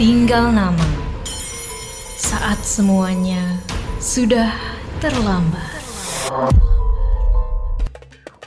Tinggal nama. Saat semuanya sudah terlambat.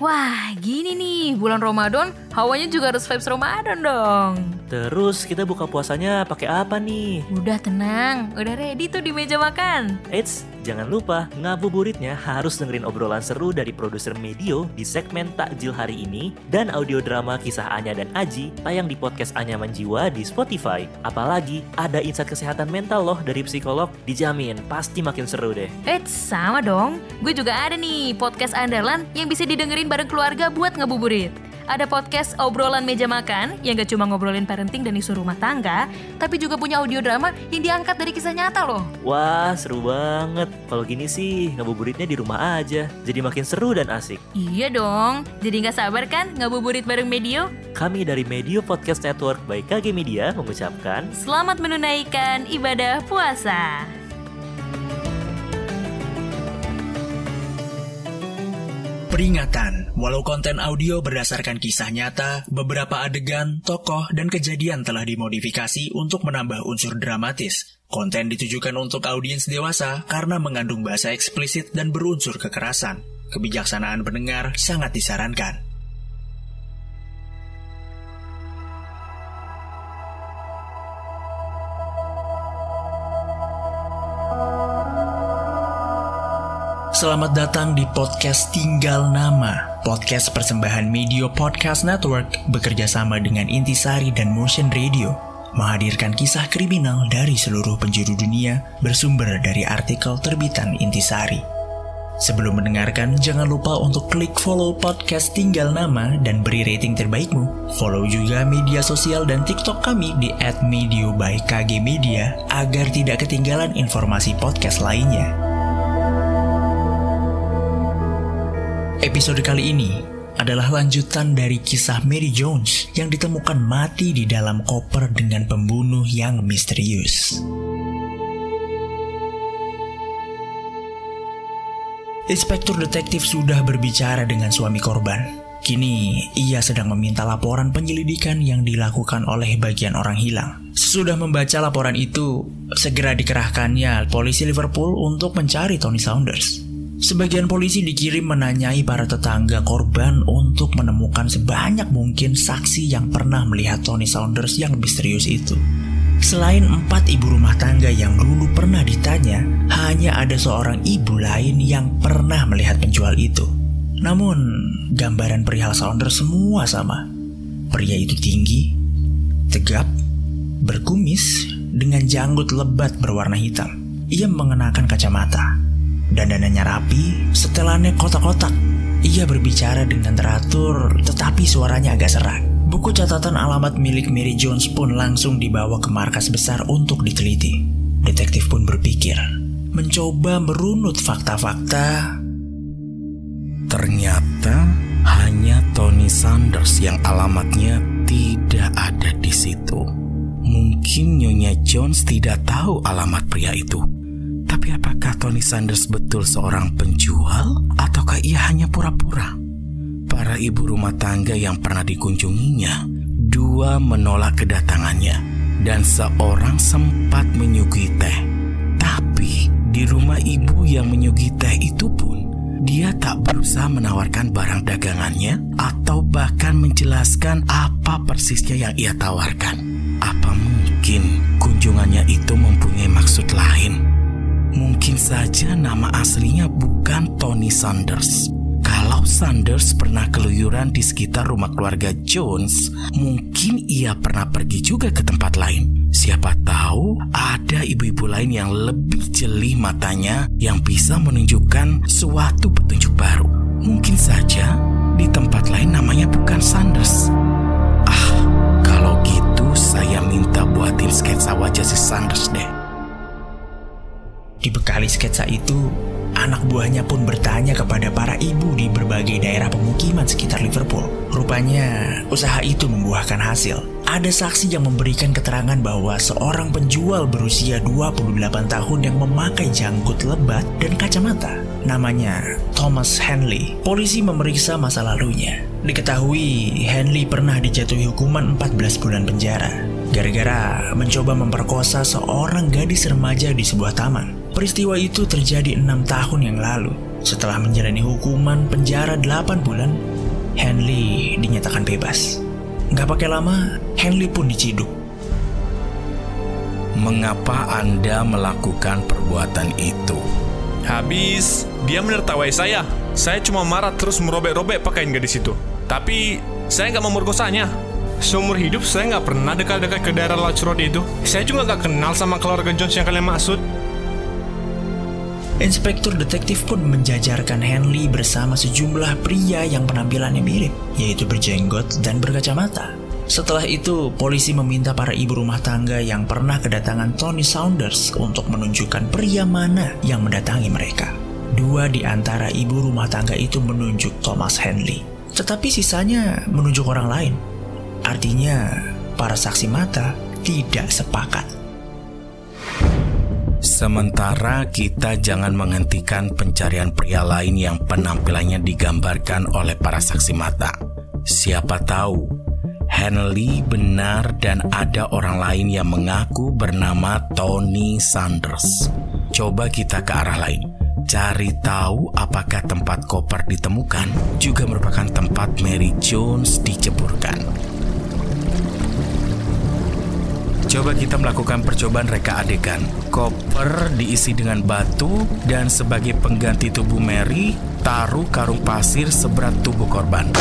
Wah, gini nih, bulan Ramadan, hawanya juga harus vibes Ramadan dong. Terus kita buka puasanya pakai apa nih? Udah tenang, udah ready tuh di meja makan. Eits, jangan lupa ngabuburitnya harus dengerin obrolan seru dari produser Medio di segmen Takjil hari ini dan audio drama kisah Anya dan Aji tayang di podcast Anyaman Jiwa di Spotify. Apalagi ada insight kesehatan mental loh dari psikolog, dijamin pasti makin seru deh. Eits, sama dong. Gue juga ada nih podcast andalan yang bisa didengerin bareng keluarga buat ngabuburit. Ada podcast obrolan meja makan yang gak cuma ngobrolin parenting dan isu rumah tangga, tapi juga punya audio drama yang diangkat dari kisah nyata loh. Wah, seru banget. Kalau gini sih, ngabuburitnya di rumah aja. Jadi makin seru dan asik. Iya dong, jadi gak sabar kan ngabuburit bareng Medio? Kami dari Medio Podcast Network by KG Media mengucapkan Selamat menunaikan ibadah puasa. Peringatan, walau konten audio berdasarkan kisah nyata, beberapa adegan, tokoh, dan kejadian telah dimodifikasi untuk menambah unsur dramatis. Konten ditujukan untuk audiens dewasa karena mengandung bahasa eksplisit dan berunsur kekerasan. Kebijaksanaan pendengar sangat disarankan. Selamat datang di podcast Tinggal Nama, podcast persembahan Media Podcast Network bekerja sama dengan Intisari dan Motion Radio, menghadirkan kisah kriminal dari seluruh penjuru dunia bersumber dari artikel terbitan Intisari. Sebelum mendengarkan, jangan lupa untuk klik follow podcast Tinggal Nama dan beri rating terbaikmu. Follow juga media sosial dan TikTok kami di @medio by KG Media agar tidak ketinggalan informasi podcast lainnya. Episode kali ini adalah lanjutan dari kisah Mary Jones yang ditemukan mati di dalam koper dengan pembunuh yang misterius. Inspektur detektif sudah berbicara dengan suami korban. Kini, ia sedang meminta laporan penyelidikan yang dilakukan oleh bagian orang hilang. Sesudah membaca laporan itu, segera dikerahkannya polisi Liverpool untuk mencari Tony Saunders. Sebagian polisi dikirim menanyai para tetangga korban untuk menemukan sebanyak mungkin saksi yang pernah melihat Tony Saunders yang misterius itu. Selain empat ibu rumah tangga yang dulu pernah ditanya, hanya ada seorang ibu lain yang pernah melihat penjual itu. Namun, gambaran perihal Saunders semua sama. Pria itu tinggi, tegap, berkumis, dengan janggut lebat berwarna hitam. Ia mengenakan kacamata, Dandanannya rapi, setelannya kotak-kotak. Ia berbicara dengan teratur, tetapi suaranya agak serak. Buku catatan alamat milik Mary Jones pun langsung dibawa ke markas besar untuk diteliti. Detektif pun berpikir, mencoba merunut fakta-fakta. Ternyata hanya Tony Sanders yang alamatnya tidak ada di situ. Mungkin Nyonya Jones tidak tahu alamat pria itu. Tapi apakah Tony Sanders betul seorang penjual ataukah ia hanya pura-pura? Para ibu rumah tangga yang pernah dikunjunginya, dua menolak kedatangannya dan seorang sempat menyuguhi teh. Tapi di rumah ibu yang menyuguhi teh itu pun dia tak berusaha menawarkan barang dagangannya atau bahkan menjelaskan apa persisnya yang ia tawarkan. Apa mungkin kunjungannya itu mempunyai maksud lain? Mungkin saja nama aslinya bukan Tony Sanders. Kalau Sanders pernah keluyuran di sekitar rumah keluarga Jones, mungkin ia pernah pergi juga ke tempat lain. Siapa tahu ada ibu-ibu lain yang lebih jeli matanya yang bisa menunjukkan suatu petunjuk baru. Mungkin saja di tempat lain namanya bukan Sanders. Dibekali sketsa itu, anak buahnya pun bertanya kepada para ibu di berbagai daerah pemukiman sekitar Liverpool. Rupanya, usaha itu membuahkan hasil. Ada saksi yang memberikan keterangan bahwa seorang penjual berusia 28 tahun yang memakai janggut lebat dan kacamata. Namanya Thomas Henley. Polisi memeriksa masa lalunya. Diketahui Henley pernah dijatuhi hukuman 14 bulan penjara. gara-gara mencoba memperkosa seorang gadis remaja di sebuah taman. Peristiwa itu terjadi enam tahun yang lalu. Setelah menjalani hukuman penjara 8 bulan, Henley dinyatakan bebas. Nggak pakai lama, Henley pun diciduk. Mengapa Anda melakukan perbuatan itu? Habis, dia menertawai saya. Saya cuma marah terus merobek-robek pakaian gadis itu. Tapi, saya nggak memerkosanya. Seumur hidup saya nggak pernah dekat-dekat ke daerah Lodge Road itu. Saya juga nggak kenal sama keluarga Jones yang kalian maksud. Inspektur detektif pun menjajarkan Henley bersama sejumlah pria yang penampilannya mirip, yaitu berjenggot dan berkacamata. Setelah itu, polisi meminta para ibu rumah tangga yang pernah kedatangan Tony Saunders untuk menunjukkan pria mana yang mendatangi mereka. Dua di antara ibu rumah tangga itu menunjuk Thomas Henley, tetapi sisanya menunjuk orang lain. Artinya, para saksi mata tidak sepakat. Sementara kita jangan menghentikan pencarian pria lain yang penampilannya digambarkan oleh para saksi mata. Siapa tahu Henley benar dan ada orang lain yang mengaku bernama Tony Sanders. Coba kita ke arah lain. Cari tahu apakah tempat koper ditemukan juga merupakan tempat Mary Jones diceburkan. Coba kita melakukan percobaan reka adegan. Koper diisi dengan batu dan sebagai pengganti tubuh Mary, taruh karung pasir seberat tubuh korban.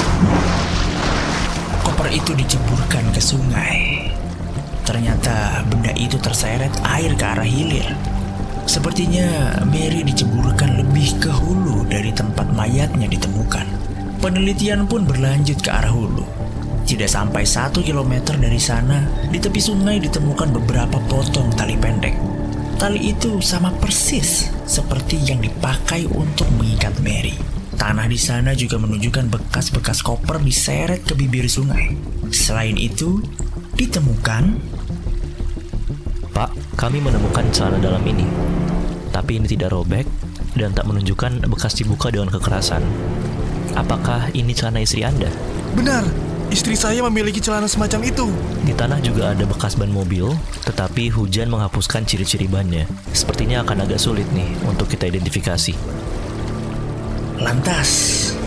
Koper itu diceburkan ke sungai. Ternyata benda itu terseret air ke arah hilir. Sepertinya Mary diceburkan lebih ke hulu dari tempat mayatnya ditemukan. Penelitian pun berlanjut ke arah hulu. Tidak sampai satu kilometer dari sana, di tepi sungai ditemukan beberapa potong tali pendek. Tali itu sama persis seperti yang dipakai untuk mengikat Mary. Tanah di sana juga menunjukkan bekas-bekas koper diseret ke bibir sungai. Selain itu, ditemukan Pak, kami menemukan celana dalam ini. Tapi ini tidak robek dan tak menunjukkan bekas dibuka dengan kekerasan. Apakah ini celana istri Anda? Benar, istri saya memiliki celana semacam itu. Di tanah juga ada bekas ban mobil, tetapi hujan menghapuskan ciri-ciri bannya. Sepertinya akan agak sulit nih untuk kita identifikasi. Lantas,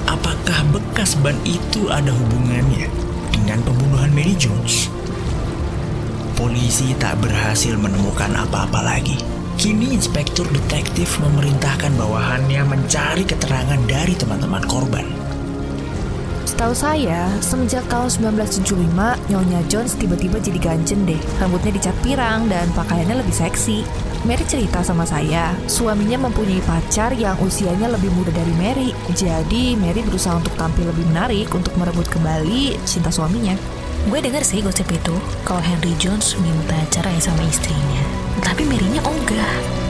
apakah bekas ban itu ada hubungannya dengan pembunuhan Mary Jones? Polisi tak berhasil menemukan apa-apa lagi. Kini inspektur detektif memerintahkan bawahannya mencari keterangan dari teman-teman korban. Setahu saya, semenjak tahun 1975, Nyonya Jones tiba-tiba jadi ganjen deh. Rambutnya dicat pirang dan pakaiannya lebih seksi. Mary cerita sama saya, suaminya mempunyai pacar yang usianya lebih muda dari Mary. Jadi Mary berusaha untuk tampil lebih menarik untuk merebut kembali cinta suaminya. Gue denger sih gosip itu kalau Henry Jones minta cerai sama istrinya. Tapi Mary-nya ogah.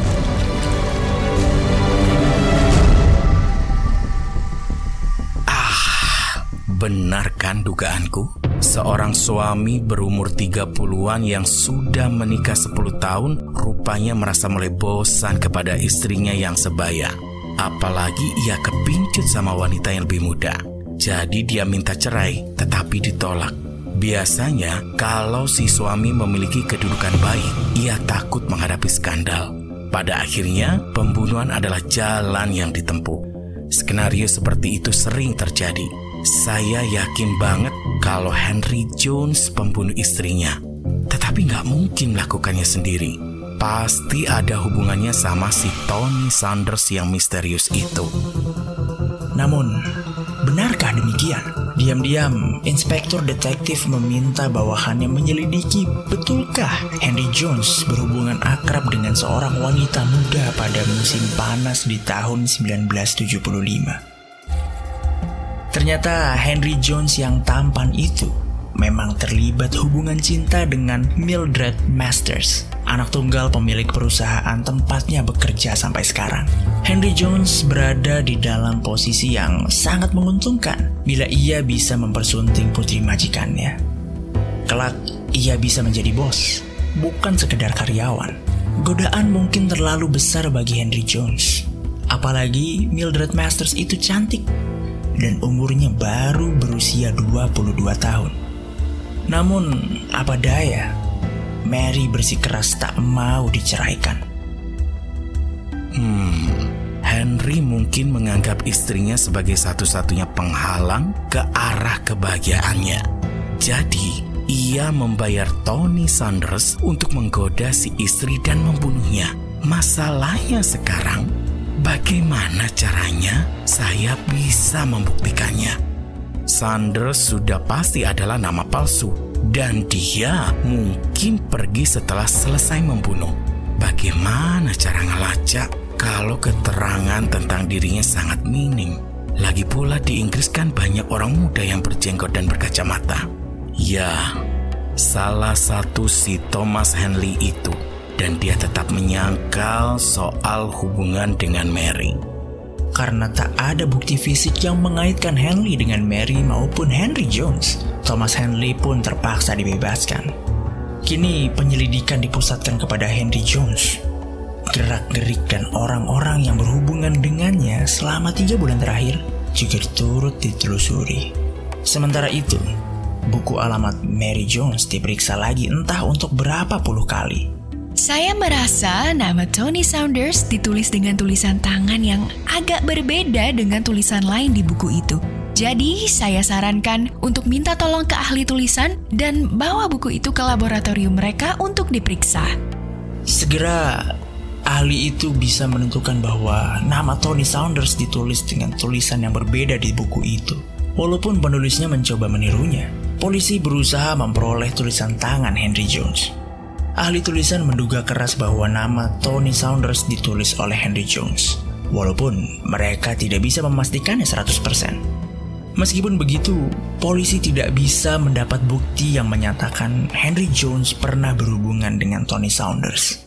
Benarkan dugaanku? Seorang suami berumur 30-an yang sudah menikah 10 tahun rupanya merasa mulai bosan kepada istrinya yang sebaya. Apalagi ia kepincut sama wanita yang lebih muda. Jadi dia minta cerai tetapi ditolak. Biasanya kalau si suami memiliki kedudukan baik, ia takut menghadapi skandal. Pada akhirnya, pembunuhan adalah jalan yang ditempuh. Skenario seperti itu sering terjadi. Saya yakin banget kalau Henry Jones pembunuh istrinya. Tetapi nggak mungkin melakukannya sendiri. Pasti ada hubungannya sama si Tony Sanders yang misterius itu. Namun, benarkah demikian? Diam-diam, inspektur detektif meminta bawahannya menyelidiki betulkah Henry Jones berhubungan akrab dengan seorang wanita muda pada musim panas di tahun 1975. Ternyata Henry Jones yang tampan itu memang terlibat hubungan cinta dengan Mildred Masters, anak tunggal pemilik perusahaan tempatnya bekerja sampai sekarang. Henry Jones berada di dalam posisi yang sangat menguntungkan bila ia bisa mempersunting putri majikannya. Kelak, ia bisa menjadi bos, bukan sekedar karyawan. Godaan mungkin terlalu besar bagi Henry Jones. Apalagi Mildred Masters itu cantik dan umurnya baru berusia 22 tahun. Namun, apa daya, Mary bersikeras tak mau diceraikan. Hmm, Henry mungkin menganggap istrinya sebagai satu-satunya penghalang ke arah kebahagiaannya. Jadi, ia membayar Tony Sanders untuk menggoda si istri dan membunuhnya. Masalahnya sekarang, bagaimana caranya saya bisa membuktikannya? Sanders sudah pasti adalah nama palsu dan dia mungkin pergi setelah selesai membunuh. Bagaimana cara ngelacak kalau keterangan tentang dirinya sangat minim? Lagi pula di Inggris kan banyak orang muda yang berjenggot dan berkacamata. Ya, salah satu si Thomas Henley itu dan dia tetap menyangkal soal hubungan dengan Mary. Karena tak ada bukti fisik yang mengaitkan Henley dengan Mary maupun Henry Jones, Thomas Henley pun terpaksa dibebaskan. Kini penyelidikan dipusatkan kepada Henry Jones. Gerak-gerik dan orang-orang yang berhubungan dengannya selama tiga bulan terakhir juga turut ditelusuri. Sementara itu, buku alamat Mary Jones diperiksa lagi entah untuk berapa puluh kali. Saya merasa nama Tony Saunders ditulis dengan tulisan tangan yang agak berbeda dengan tulisan lain di buku itu. Jadi, saya sarankan untuk minta tolong ke ahli tulisan dan bawa buku itu ke laboratorium mereka untuk diperiksa. Segera, ahli itu bisa menentukan bahwa nama Tony Saunders ditulis dengan tulisan yang berbeda di buku itu. Walaupun penulisnya mencoba menirunya, polisi berusaha memperoleh tulisan tangan Henry Jones. Ahli tulisan menduga keras bahwa nama Tony Saunders ditulis oleh Henry Jones, walaupun mereka tidak bisa memastikannya 100%. Meskipun begitu, polisi tidak bisa mendapat bukti yang menyatakan Henry Jones pernah berhubungan dengan Tony Saunders.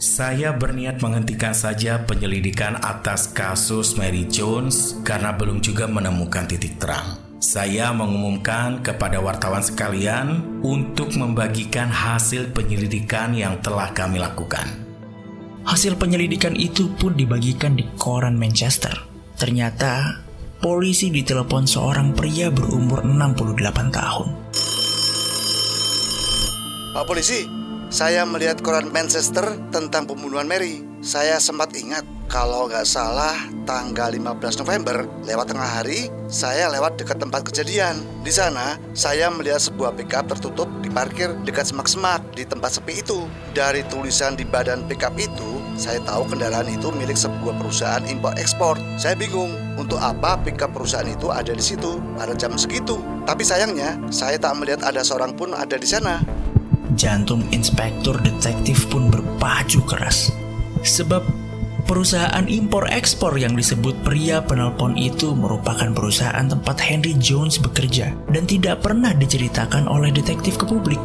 Saya berniat menghentikan saja penyelidikan atas kasus Mary Jones karena belum juga menemukan titik terang. Saya mengumumkan kepada wartawan sekalian untuk membagikan hasil penyelidikan yang telah kami lakukan. Hasil penyelidikan itu pun dibagikan di koran Manchester. Ternyata polisi ditelepon seorang pria berumur 68 tahun. Pak polisi, saya melihat koran Manchester tentang pembunuhan Mary. Saya sempat ingat kalau nggak salah tanggal 15 November lewat tengah hari saya lewat dekat tempat kejadian. Di sana saya melihat sebuah pickup tertutup diparkir dekat semak-semak di tempat sepi itu. Dari tulisan di badan pickup itu saya tahu kendaraan itu milik sebuah perusahaan impor ekspor. Saya bingung untuk apa pickup perusahaan itu ada di situ pada jam segitu. Tapi sayangnya saya tak melihat ada seorang pun ada di sana. Jantung inspektur detektif pun berpacu keras. Sebab perusahaan impor ekspor yang disebut pria penelpon itu merupakan perusahaan tempat Henry Jones bekerja dan tidak pernah diceritakan oleh detektif ke publik.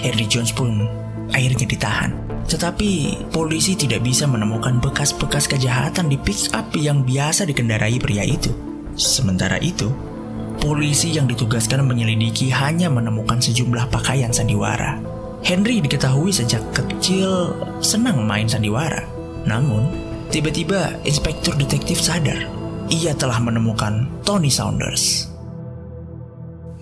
Henry Jones pun akhirnya ditahan. Tetapi polisi tidak bisa menemukan bekas-bekas kejahatan di pick up yang biasa dikendarai pria itu. Sementara itu, polisi yang ditugaskan menyelidiki hanya menemukan sejumlah pakaian sandiwara. Henry diketahui sejak kecil senang main sandiwara. Namun, tiba-tiba inspektur detektif sadar ia telah menemukan Tony Saunders.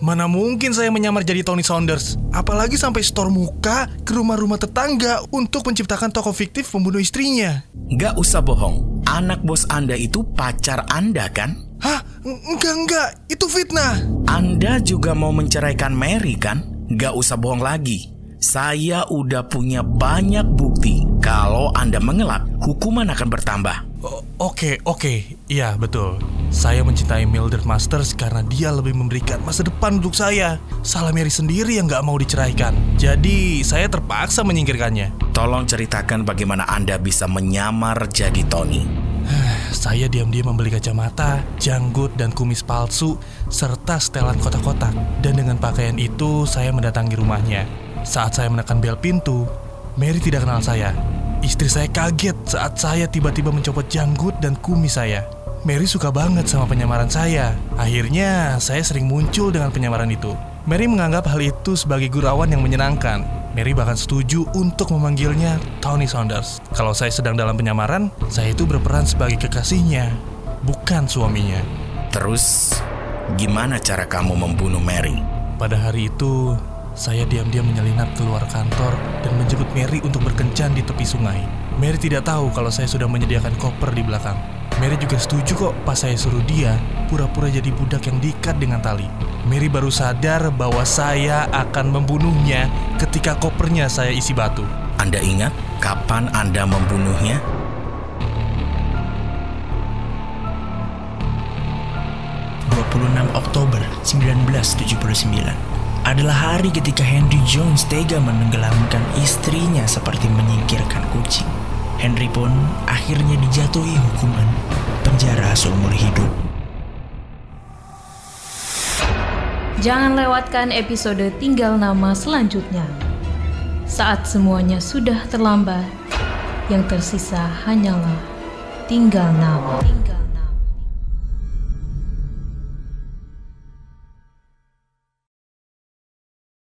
Mana mungkin saya menyamar jadi Tony Saunders? Apalagi sampai store muka ke rumah-rumah tetangga untuk menciptakan tokoh fiktif pembunuh istrinya. Gak usah bohong, anak bos Anda itu pacar Anda kan? Hah? Enggak, enggak. Itu fitnah. Anda juga mau menceraikan Mary kan? Gak usah bohong lagi. Saya udah punya banyak bukti kalau Anda mengelak, hukuman akan bertambah. O- Oke, oke. Iya, betul. Saya mencintai Mildred Masters karena dia lebih memberikan masa depan untuk saya. Salah Mary sendiri yang gak mau diceraikan. Jadi, saya terpaksa menyingkirkannya. Tolong ceritakan bagaimana Anda bisa menyamar jadi Tony. Saya diam-diam membeli kacamata, janggut, dan kumis palsu, serta setelan kotak-kotak. Dan dengan pakaian itu, saya mendatangi rumahnya. Saat saya menekan bel pintu, Mary tidak kenal saya. Istri saya kaget saat saya tiba-tiba mencopot janggut dan kumis saya. Mary suka banget sama penyamaran saya. Akhirnya, saya sering muncul dengan penyamaran itu. Mary menganggap hal itu sebagai gurauan yang menyenangkan. Mary bahkan setuju untuk memanggilnya Tony Saunders. Kalau saya sedang dalam penyamaran, saya itu berperan sebagai kekasihnya, bukan suaminya. Terus, gimana cara kamu membunuh Mary? Pada hari itu, saya diam-diam menyelinap keluar kantor dan menjemput Mary untuk berkencan di tepi sungai. Mary tidak tahu kalau saya sudah menyediakan koper di belakang. Mary juga setuju kok pas saya suruh dia pura-pura jadi budak yang diikat dengan tali. Mary baru sadar bahwa saya akan membunuhnya ketika kopernya saya isi batu. Anda ingat kapan Anda membunuhnya? Oktober 1979 adalah hari ketika Henry Jones tega menenggelamkan istrinya seperti menyingkirkan kucing. Henry pun akhirnya dijatuhi hukuman penjara seumur hidup. Jangan lewatkan episode Tinggal Nama selanjutnya. Saat semuanya sudah terlambat, yang tersisa hanyalah tinggal nama. Tinggal